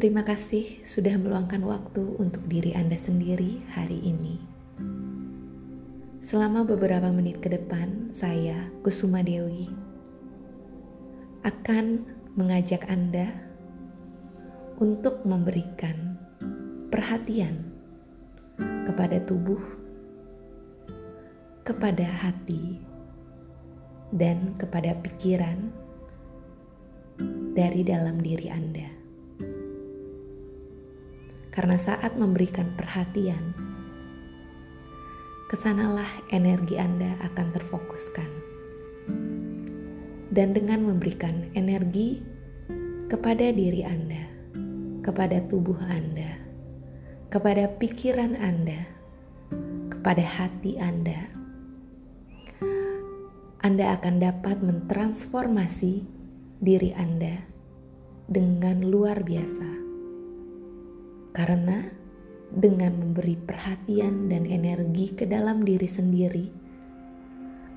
Terima kasih sudah meluangkan waktu untuk diri Anda sendiri hari ini. Selama beberapa menit ke depan, saya, Kusuma Dewi, akan mengajak Anda untuk memberikan perhatian kepada tubuh, kepada hati, dan kepada pikiran dari dalam diri Anda. Karena saat memberikan perhatian, ke sanalah energi Anda akan terfokuskan. Dan dengan memberikan energi kepada diri Anda, kepada tubuh Anda, kepada pikiran Anda, kepada hati Anda, Anda akan dapat mentransformasi diri Anda dengan luar biasa karena dengan memberi perhatian dan energi ke dalam diri sendiri,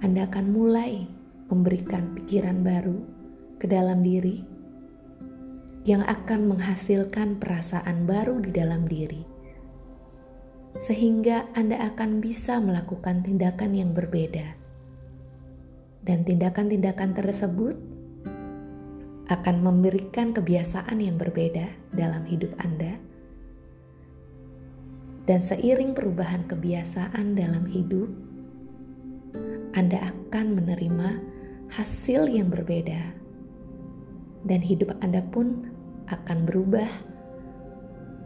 Anda akan mulai memberikan pikiran baru ke dalam diri yang akan menghasilkan perasaan baru di dalam diri, sehingga Anda akan bisa melakukan tindakan yang berbeda, dan tindakan-tindakan tersebut akan memberikan kebiasaan yang berbeda dalam hidup Anda dan seiring perubahan kebiasaan dalam hidup, Anda akan menerima hasil yang berbeda, dan hidup Anda pun akan berubah,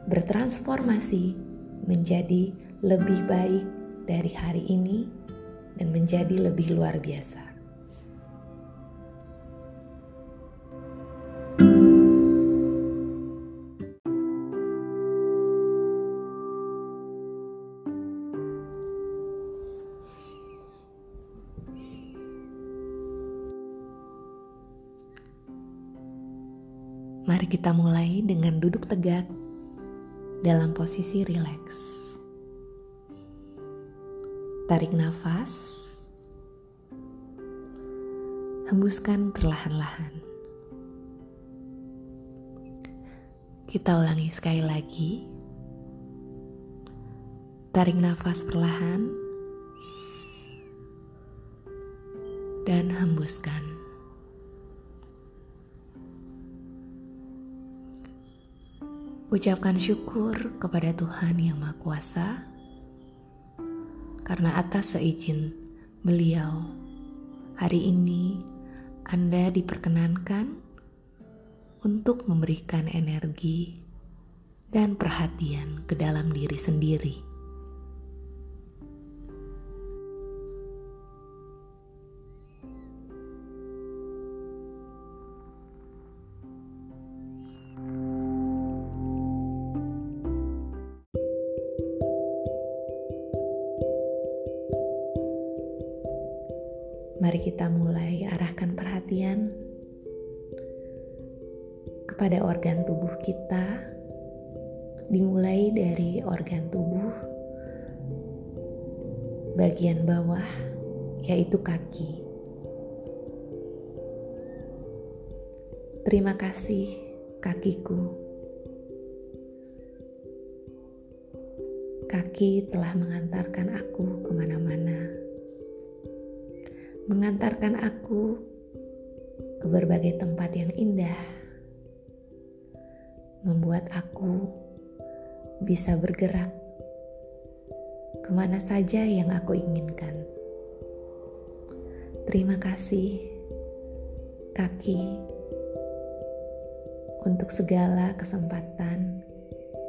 bertransformasi menjadi lebih baik dari hari ini, dan menjadi lebih luar biasa. Mari kita mulai dengan duduk tegak dalam posisi rileks. Tarik nafas, hembuskan perlahan-lahan. Kita ulangi sekali lagi. Tarik nafas perlahan dan hembuskan. Ucapkan syukur kepada Tuhan Yang Maha Kuasa karena atas seizin beliau hari ini Anda diperkenankan untuk memberikan energi dan perhatian ke dalam diri sendiri. Mari kita mulai arahkan perhatian kepada organ tubuh kita, dimulai dari organ tubuh bagian bawah, yaitu kaki. Terima kasih, kakiku. Kaki telah mengantarkan aku ke mana-mana mengantarkan aku ke berbagai tempat yang indah, membuat aku bisa bergerak ke mana saja yang aku inginkan. Terima kasih, kaki, untuk segala kesempatan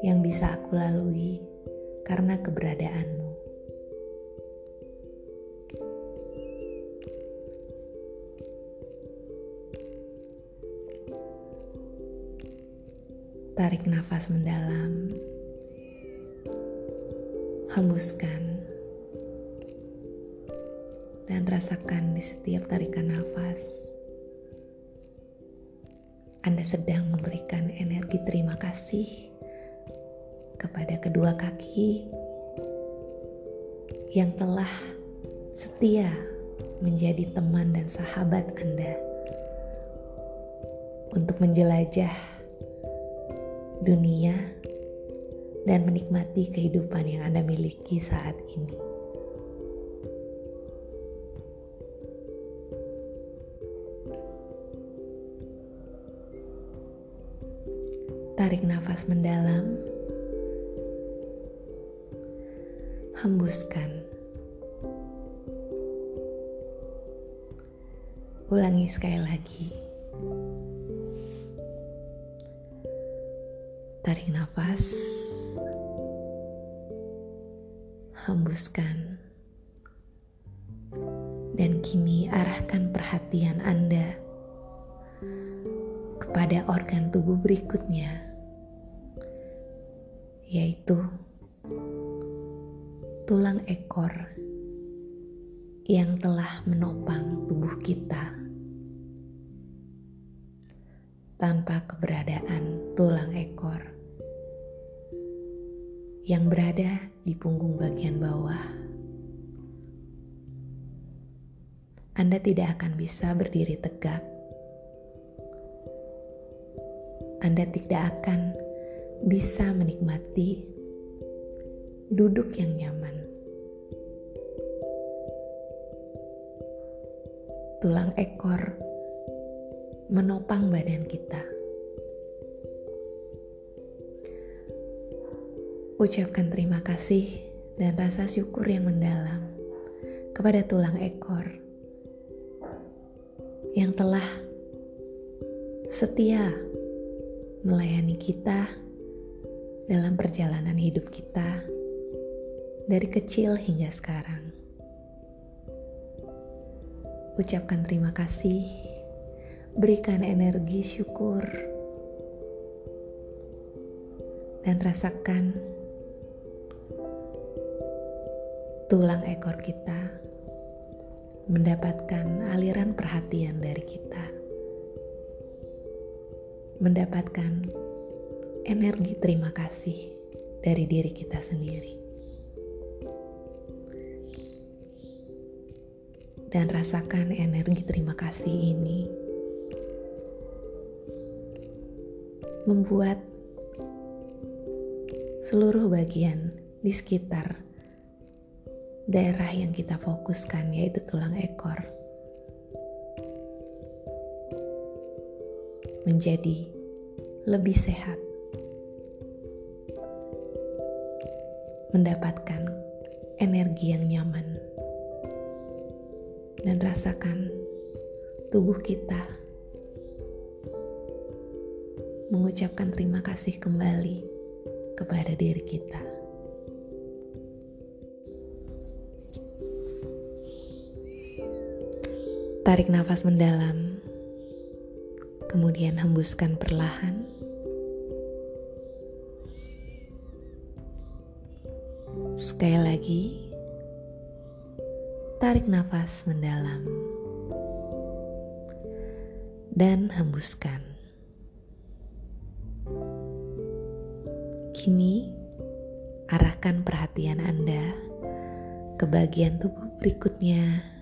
yang bisa aku lalui karena keberadaanmu. Tarik nafas mendalam, hembuskan, dan rasakan di setiap tarikan nafas. Anda sedang memberikan energi terima kasih kepada kedua kaki yang telah setia menjadi teman dan sahabat Anda untuk menjelajah dunia, dan menikmati kehidupan yang Anda miliki saat ini. Tarik nafas mendalam, hembuskan. Ulangi sekali lagi. Tarik nafas, hembuskan, dan kini arahkan perhatian Anda kepada organ tubuh berikutnya, yaitu tulang ekor yang telah Anda tidak akan bisa berdiri tegak. Anda tidak akan bisa menikmati duduk yang nyaman. Tulang ekor menopang badan kita. Ucapkan terima kasih dan rasa syukur yang mendalam kepada tulang ekor yang telah setia melayani kita dalam perjalanan hidup kita dari kecil hingga sekarang. Ucapkan terima kasih berikan energi syukur, dan rasakan tulang ekor kita mendapatkan aliran perhatian dari kita, mendapatkan energi terima kasih dari diri kita sendiri. Dan rasakan energi terima kasih ini membuat seluruh bagian di sekitar daerah yang kita fokuskan, yaitu tulang ekor, menjadi lebih sehat, mendapatkan energi yang nyaman, dan rasakan tubuh kita mengucapkan terima kasih kembali kepada diri kita. Tarik nafas mendalam, kemudian hembuskan perlahan. Sekali lagi, tarik nafas mendalam dan hembuskan. Kini, arahkan perhatian Anda ke bagian tubuh berikutnya,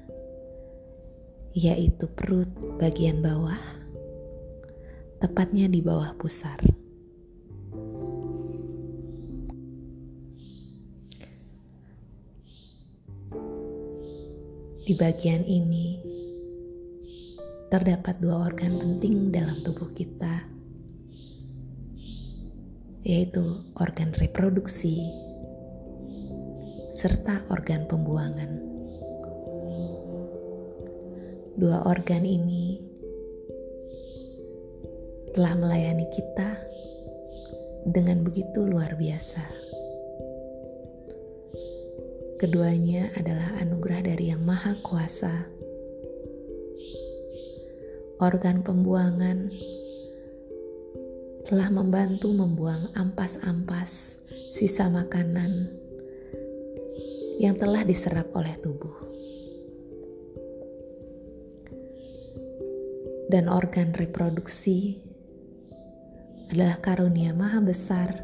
yaitu perut bagian bawah, tepatnya di bawah pusar. Di bagian ini terdapat dua organ penting dalam tubuh kita yaitu organ reproduksi serta organ pembuangan. Dua organ ini telah melayani kita dengan begitu luar biasa. Keduanya adalah anugerah dari Yang Maha Kuasa. Organ pembuangan telah membantu membuang ampas-ampas sisa makanan yang telah diserap oleh tubuh. Dan organ reproduksi adalah karunia maha besar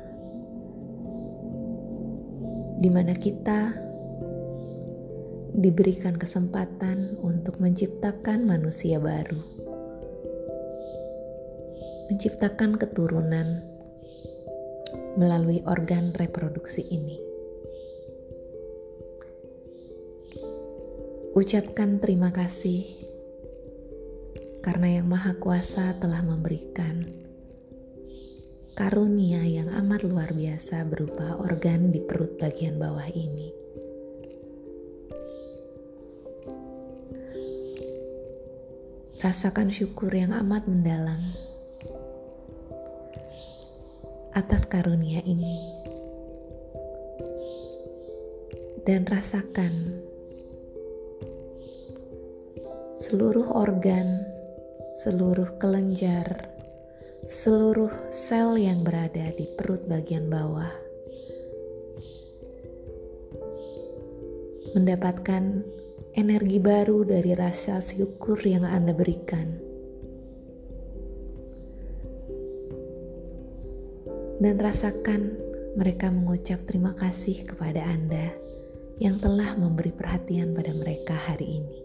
di mana kita diberikan kesempatan untuk menciptakan manusia baru menciptakan keturunan melalui organ reproduksi ini. Ucapkan terima kasih karena Yang Maha Kuasa telah memberikan karunia yang amat luar biasa berupa organ di perut bagian bawah ini. Rasakan syukur yang amat mendalam atas karunia ini, dan rasakan seluruh organ, seluruh kelenjar, seluruh sel yang berada di perut bagian bawah mendapatkan energi baru dari rasa syukur yang Anda berikan. Dan rasakan mereka mengucap terima kasih kepada Anda yang telah memberi perhatian pada mereka hari ini.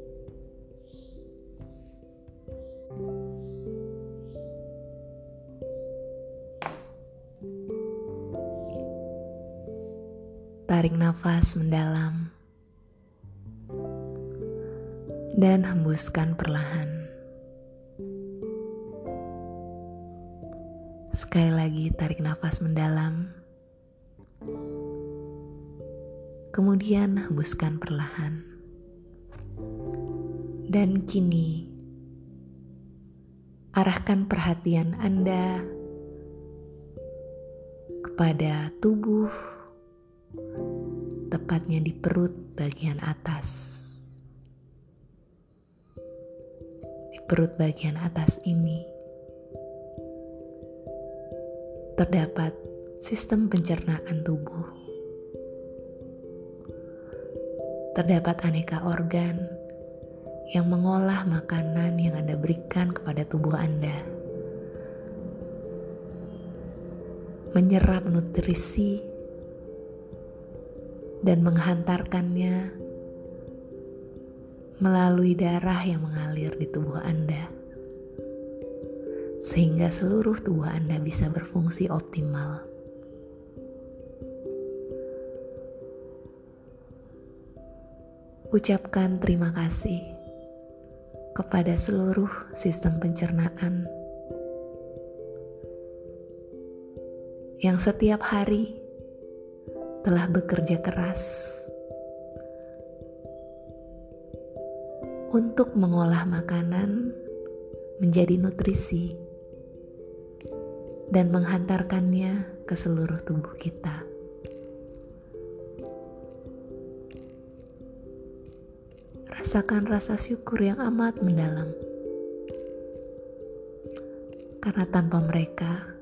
Nafas mendalam dan hembuskan perlahan. Sekali lagi, tarik nafas mendalam, kemudian hembuskan perlahan, dan kini arahkan perhatian Anda kepada tubuh tepatnya di perut bagian atas. Di perut bagian atas ini terdapat sistem pencernaan tubuh. Terdapat aneka organ yang mengolah makanan yang Anda berikan kepada tubuh Anda. Menyerap nutrisi dan menghantarkannya melalui darah yang mengalir di tubuh Anda, sehingga seluruh tubuh Anda bisa berfungsi optimal. Ucapkan terima kasih kepada seluruh sistem pencernaan yang setiap hari telah bekerja keras untuk mengolah makanan menjadi nutrisi dan menghantarkannya ke seluruh tubuh kita. Rasakan rasa syukur yang amat mendalam, karena tanpa mereka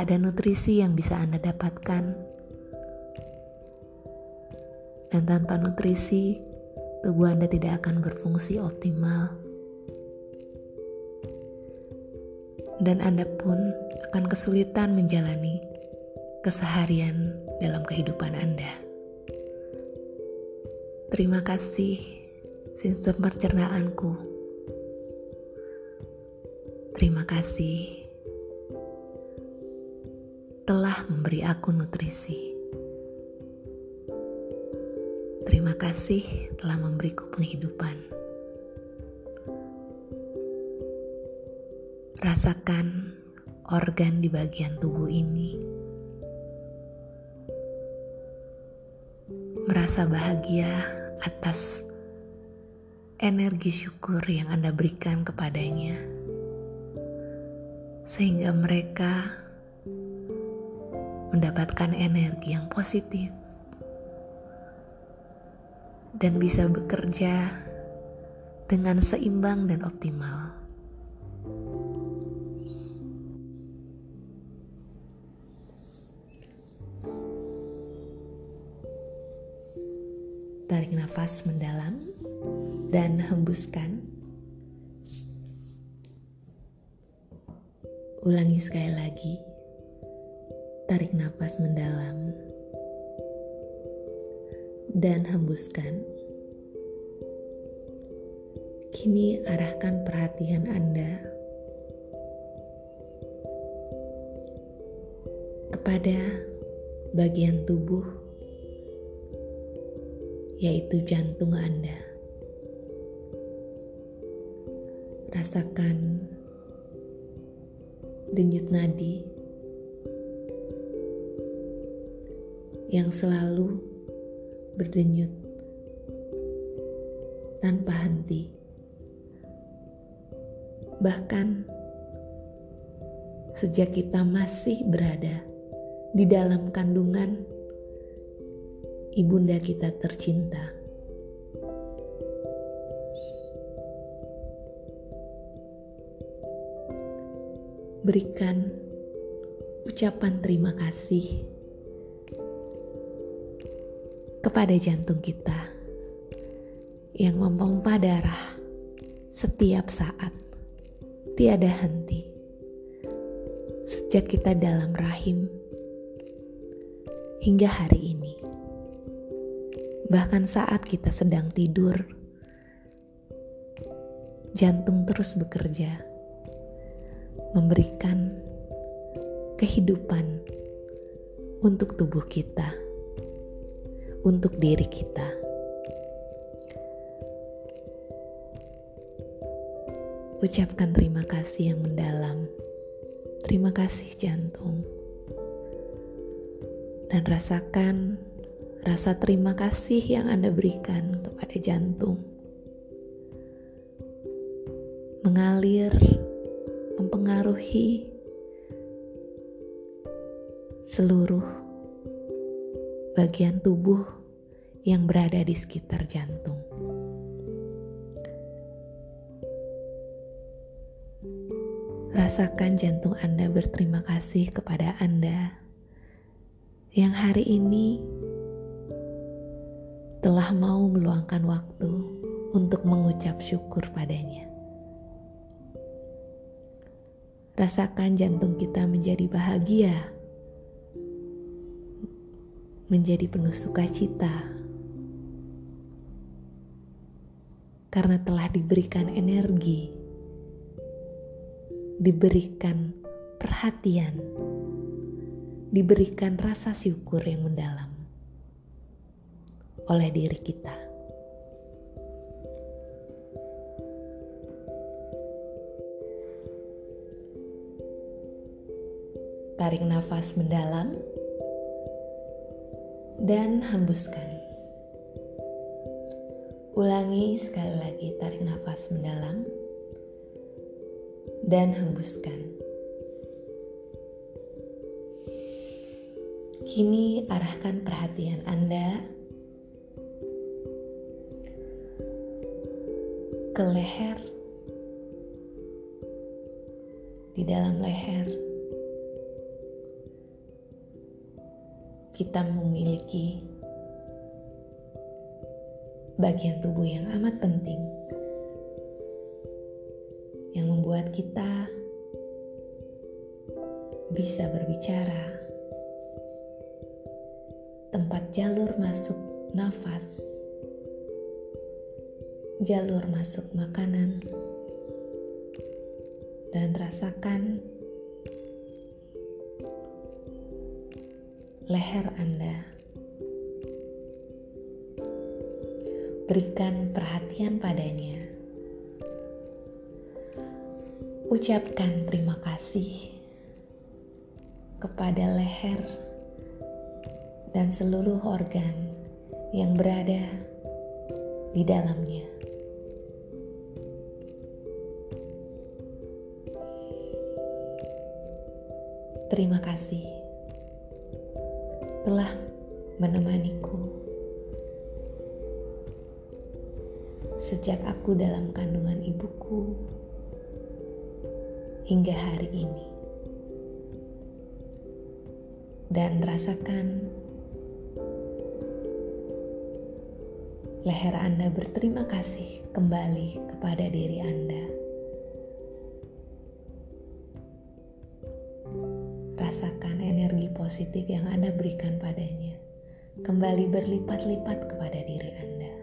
ada nutrisi yang bisa Anda dapatkan. Dan tanpa nutrisi, tubuh Anda tidak akan berfungsi optimal. Dan Anda pun akan kesulitan menjalani keseharian dalam kehidupan Anda. Terima kasih, sistem percernaanku. Terima kasih telah memberi aku nutrisi. Terima kasih telah memberiku penghidupan. Rasakan organ di bagian tubuh ini. Merasa bahagia atas energi syukur yang Anda berikan kepadanya, sehingga mereka mendapatkan energi yang positif dan bisa bekerja dengan seimbang dan optimal. Tarik nafas mendalam dan hembuskan. Ulangi sekali lagi. Tarik nafas mendalam dan hembuskan. Kini arahkan perhatian Anda kepada bagian tubuh, yaitu jantung Anda. Rasakan denyut nadi yang selalu berdenyut tanpa henti. Bahkan sejak kita masih berada di dalam kandungan ibunda kita tercinta. Berikan ucapan terima kasih kepada jantung kita yang memompa darah setiap saat, tiada henti. Sejak kita dalam rahim hingga hari ini, bahkan saat kita sedang tidur, jantung terus bekerja, memberikan kehidupan untuk tubuh kita, untuk diri kita. Ucapkan terima kasih yang mendalam. Terima kasih jantung. Dan rasakan rasa terima kasih yang Anda berikan kepada jantung. Mengalir, mempengaruhi seluruh bagian tubuh yang berada di sekitar jantung. Rasakan jantung Anda berterima kasih kepada Anda yang hari ini telah mau meluangkan waktu untuk mengucap syukur padanya. Rasakan jantung kita menjadi bahagia, menjadi penuh sukacita, karena telah diberikan energi diberikan perhatian, diberikan rasa syukur yang mendalam oleh diri kita. Tarik nafas mendalam dan hembuskan. Ulangi sekali lagi, tarik nafas mendalam dan hembuskan. Kini arahkan perhatian Anda ke leher, di dalam leher. Kita memiliki bagian tubuh yang amat penting membuat kita bisa berbicara, tempat jalur masuk nafas, jalur masuk makanan, dan rasakan leher Anda. Berikan perhatian padanya ucapkan terima kasih kepada leher dan seluruh organ yang berada di dalamnya. Terima kasih telah menemaniku sejak aku dalam kandungan ibuku hingga hari ini. Dan rasakan leher Anda berterima kasih kembali kepada diri Anda. positif yang Anda berikan padanya kembali berlipat-lipat kepada diri Anda.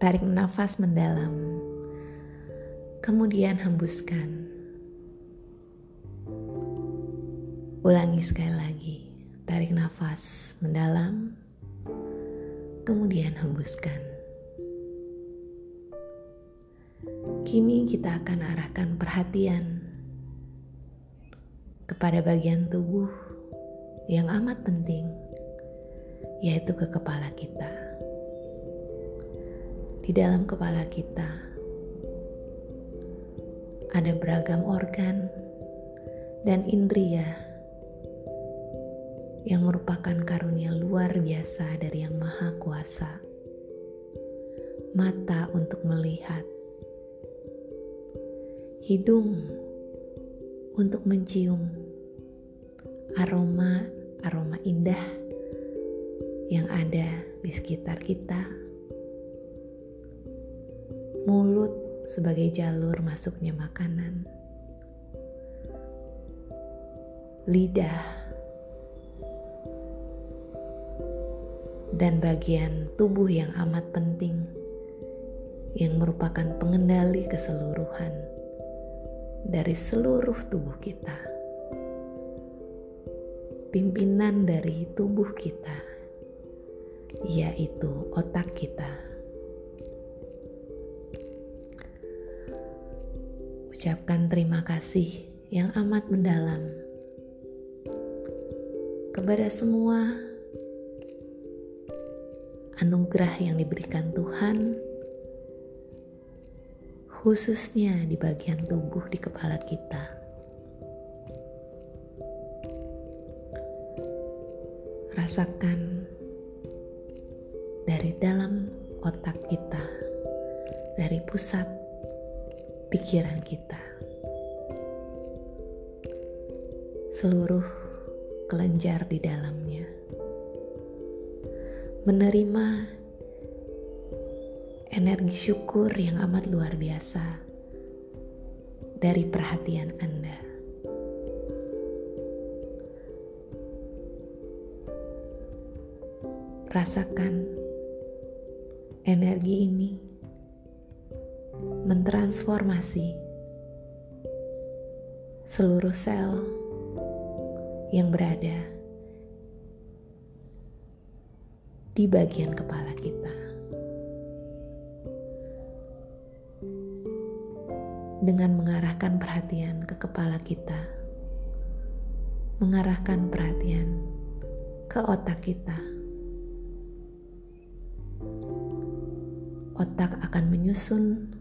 Tarik nafas mendalam, kemudian hembuskan. Ulangi sekali lagi, tarik nafas mendalam kemudian hembuskan. Kini kita akan arahkan perhatian kepada bagian tubuh yang amat penting, yaitu ke kepala kita. Di dalam kepala kita ada beragam organ dan indria yang merupakan karunia luar biasa dari Yang Maha Kuasa. Mata untuk melihat, hidung untuk mencium aroma aroma indah yang ada di sekitar kita. Mulut sebagai jalur masuknya makanan. Lidah dan bagian tubuh yang amat penting yang merupakan pengendali keseluruhan dari seluruh tubuh kita pimpinan dari tubuh kita, yaitu otak kita. Ucapkan terima kasih yang amat mendalam kepada semua anugerah yang diberikan Tuhan, khususnya di bagian tubuh di kepala kita. rasakan dari dalam otak kita, dari pusat pikiran kita, seluruh kelenjar di dalamnya, menerima energi syukur yang amat luar biasa dari perhatian Anda. Rasakan energi ini mentransformasi seluruh sel yang berada di bagian kepala kita. Dengan mengarahkan perhatian ke kepala kita, mengarahkan perhatian ke otak kita otak akan menyusun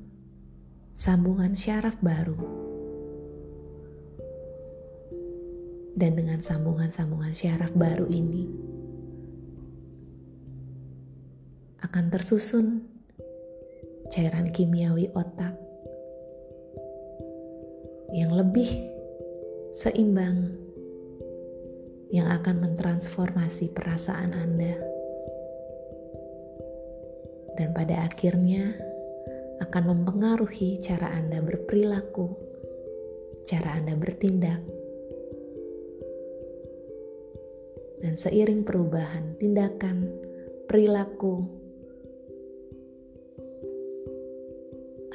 sambungan syaraf baru. Dan dengan sambungan-sambungan syaraf baru ini akan tersusun cairan kimiawi otak yang lebih seimbang yang akan mentransformasi perasaan Anda dan pada akhirnya akan mempengaruhi cara Anda berperilaku, cara Anda bertindak. Dan seiring perubahan tindakan, perilaku,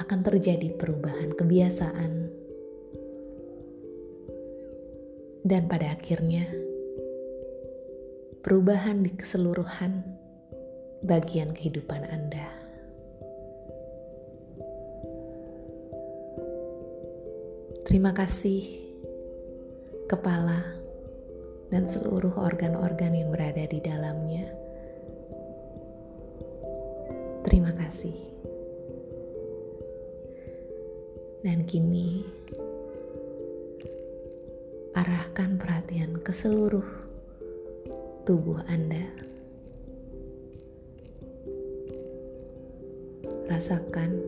akan terjadi perubahan kebiasaan. Dan pada akhirnya, perubahan di keseluruhan bagian kehidupan Anda. Terima kasih, kepala, dan seluruh organ-organ yang berada di dalamnya. Terima kasih, dan kini arahkan perhatian ke seluruh tubuh Anda. rasakan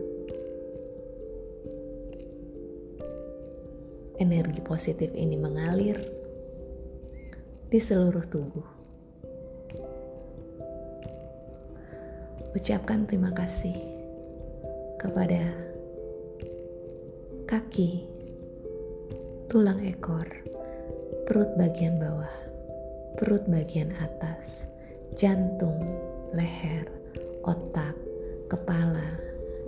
energi positif ini mengalir di seluruh tubuh. Ucapkan terima kasih kepada kaki, tulang ekor, perut bagian bawah, perut bagian atas, jantung, leher, otak, kepala,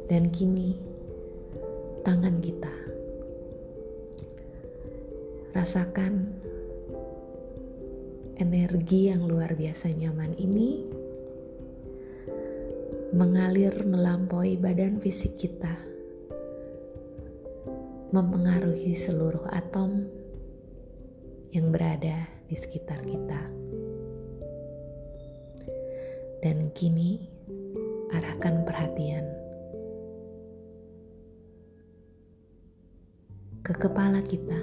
dan kini tangan kita. Rasakan energi yang luar biasa nyaman ini mengalir melampaui badan fisik kita, mempengaruhi seluruh atom yang berada di sekitar kita. Dan kini, arahkan perhatian ke kepala kita,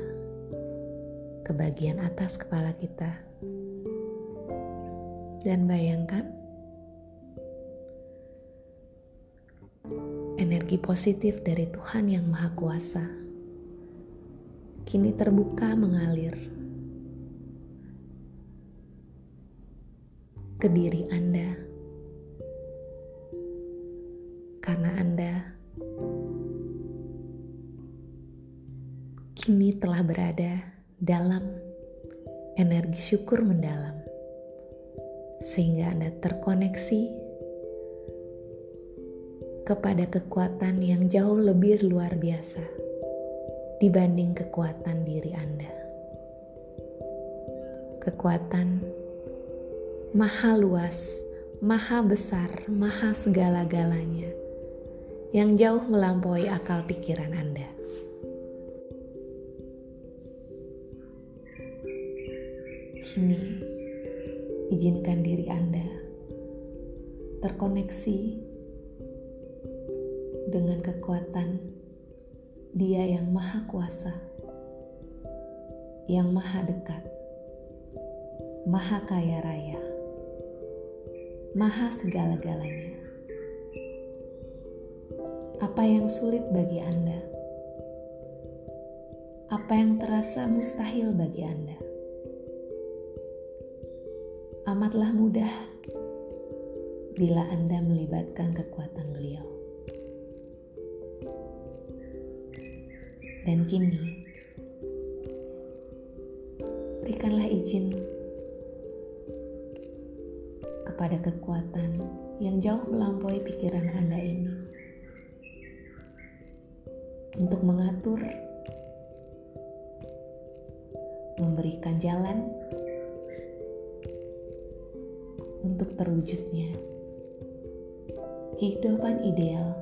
ke bagian atas kepala kita, dan bayangkan energi positif dari Tuhan yang Maha Kuasa kini terbuka mengalir. Ke diri Anda. Karena Anda kini telah berada dalam energi syukur mendalam, sehingga Anda terkoneksi kepada kekuatan yang jauh lebih luar biasa dibanding kekuatan diri Anda. Kekuatan maha luas, maha besar, maha segala-galanya yang jauh melampaui akal pikiran Anda. Kini, izinkan diri Anda terkoneksi dengan kekuatan Dia yang Maha Kuasa, yang Maha Dekat, Maha Kaya Raya, Maha Segala-galanya apa yang sulit bagi Anda? Apa yang terasa mustahil bagi Anda? Amatlah mudah bila Anda melibatkan kekuatan beliau. Dan kini, berikanlah izin kepada kekuatan yang jauh melampaui pikiran Anda ini untuk mengatur, memberikan jalan untuk terwujudnya kehidupan ideal,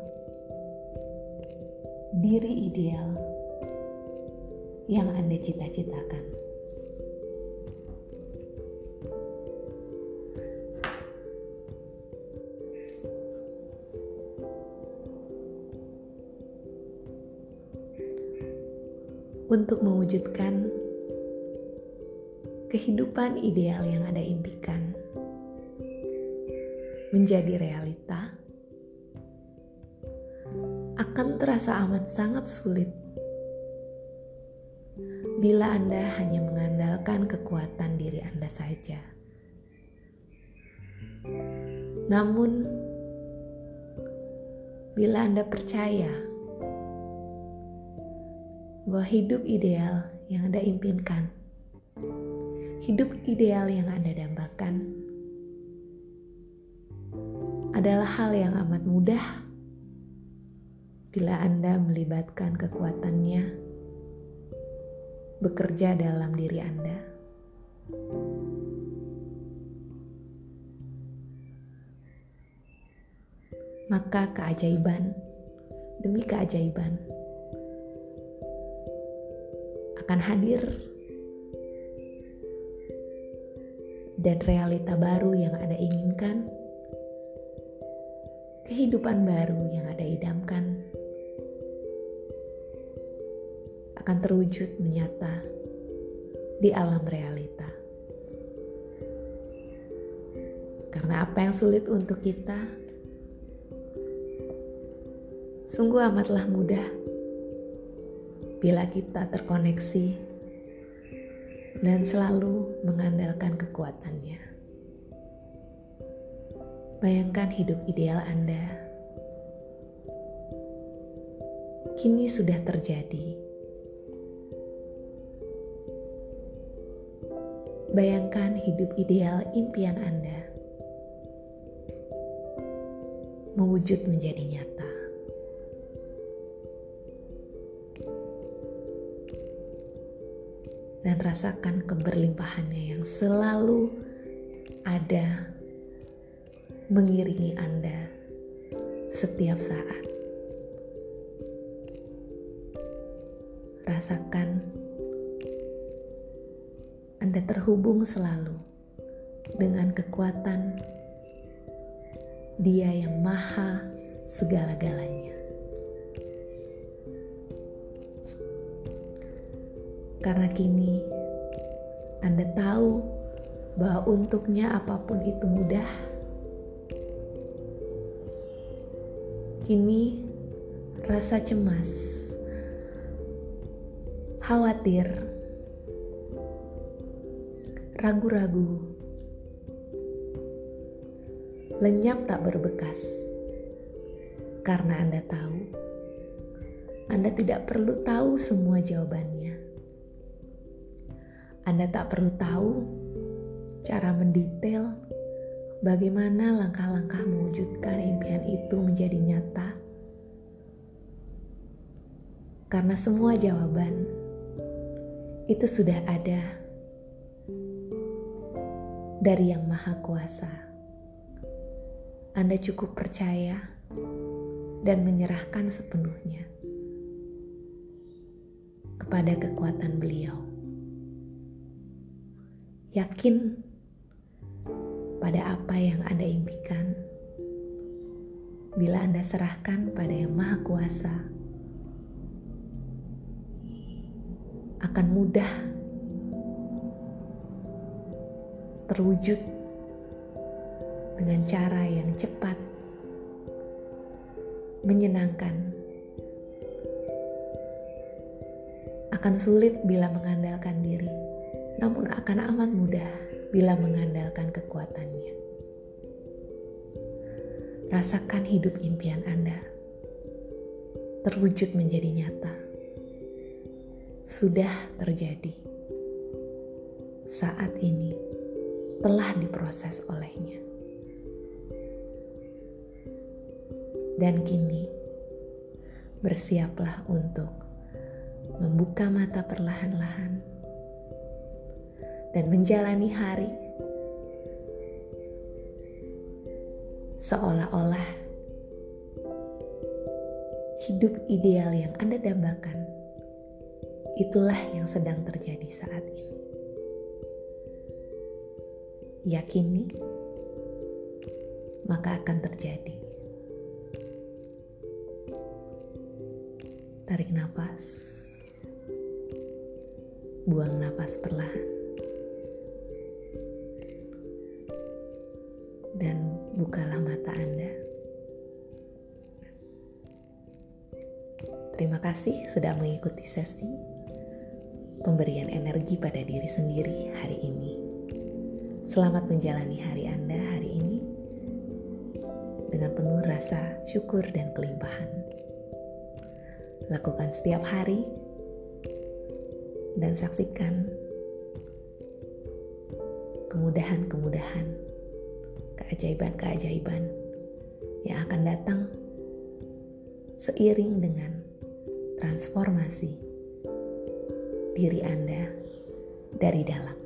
diri ideal yang Anda cita-citakan. untuk mewujudkan kehidupan ideal yang Anda impikan menjadi realita akan terasa amat sangat sulit bila Anda hanya mengandalkan kekuatan diri Anda saja. Namun, bila Anda percaya bahwa hidup ideal yang Anda impikan, hidup ideal yang Anda dambakan, adalah hal yang amat mudah bila Anda melibatkan kekuatannya bekerja dalam diri Anda. Maka keajaiban demi keajaiban akan hadir dan realita baru yang Anda inginkan, kehidupan baru yang Anda idamkan akan terwujud menyata di alam realita. Karena apa yang sulit untuk kita sungguh amatlah mudah bila kita terkoneksi dan selalu mengandalkan kekuatannya. Bayangkan hidup ideal Anda kini sudah terjadi. Bayangkan hidup ideal impian Anda mewujud menjadi nyata. Dan rasakan keberlimpahannya yang selalu ada mengiringi Anda setiap saat. Rasakan Anda terhubung selalu dengan kekuatan Dia yang Maha segala-galanya. Karena kini Anda tahu bahwa untuknya apa pun itu mudah. Kini rasa cemas, khawatir, ragu-ragu, lenyap tak berbekas. Karena Anda tahu, Anda tidak perlu tahu semua jawabannya. Anda tak perlu tahu cara mendetail bagaimana langkah-langkah mewujudkan impian itu menjadi nyata. Karena semua jawaban itu sudah ada dari Yang Maha Kuasa. Anda cukup percaya dan menyerahkan sepenuhnya kepada kekuatan beliau. Yakin pada apa yang Anda impikan. Bila Anda serahkan pada Yang Maha Kuasa, akan mudah terwujud dengan cara yang cepat, menyenangkan. Akan sulit bila mengandalkan diri, namun akan amat mudah bila mengandalkan kekuatannya. Rasakan hidup impian Anda terwujud menjadi nyata. Sudah terjadi. Saat ini telah diproses olehnya. Dan kini bersiaplah untuk membuka mata perlahan-lahan dan menjalani hari seolah-olah hidup ideal yang Anda dambakan itulah yang sedang terjadi saat ini. Yakini, maka akan terjadi. Tarik nafas, buang nafas perlahan. dan bukalah mata Anda. Terima kasih sudah mengikuti sesi pemberian energi pada diri sendiri hari ini. Selamat menjalani hari Anda hari ini dengan penuh rasa syukur dan kelimpahan. Lakukan setiap hari dan saksikan kemudahan-kemudahan keajaiban-keajaiban yang akan datang seiring dengan transformasi diri Anda dari dalam.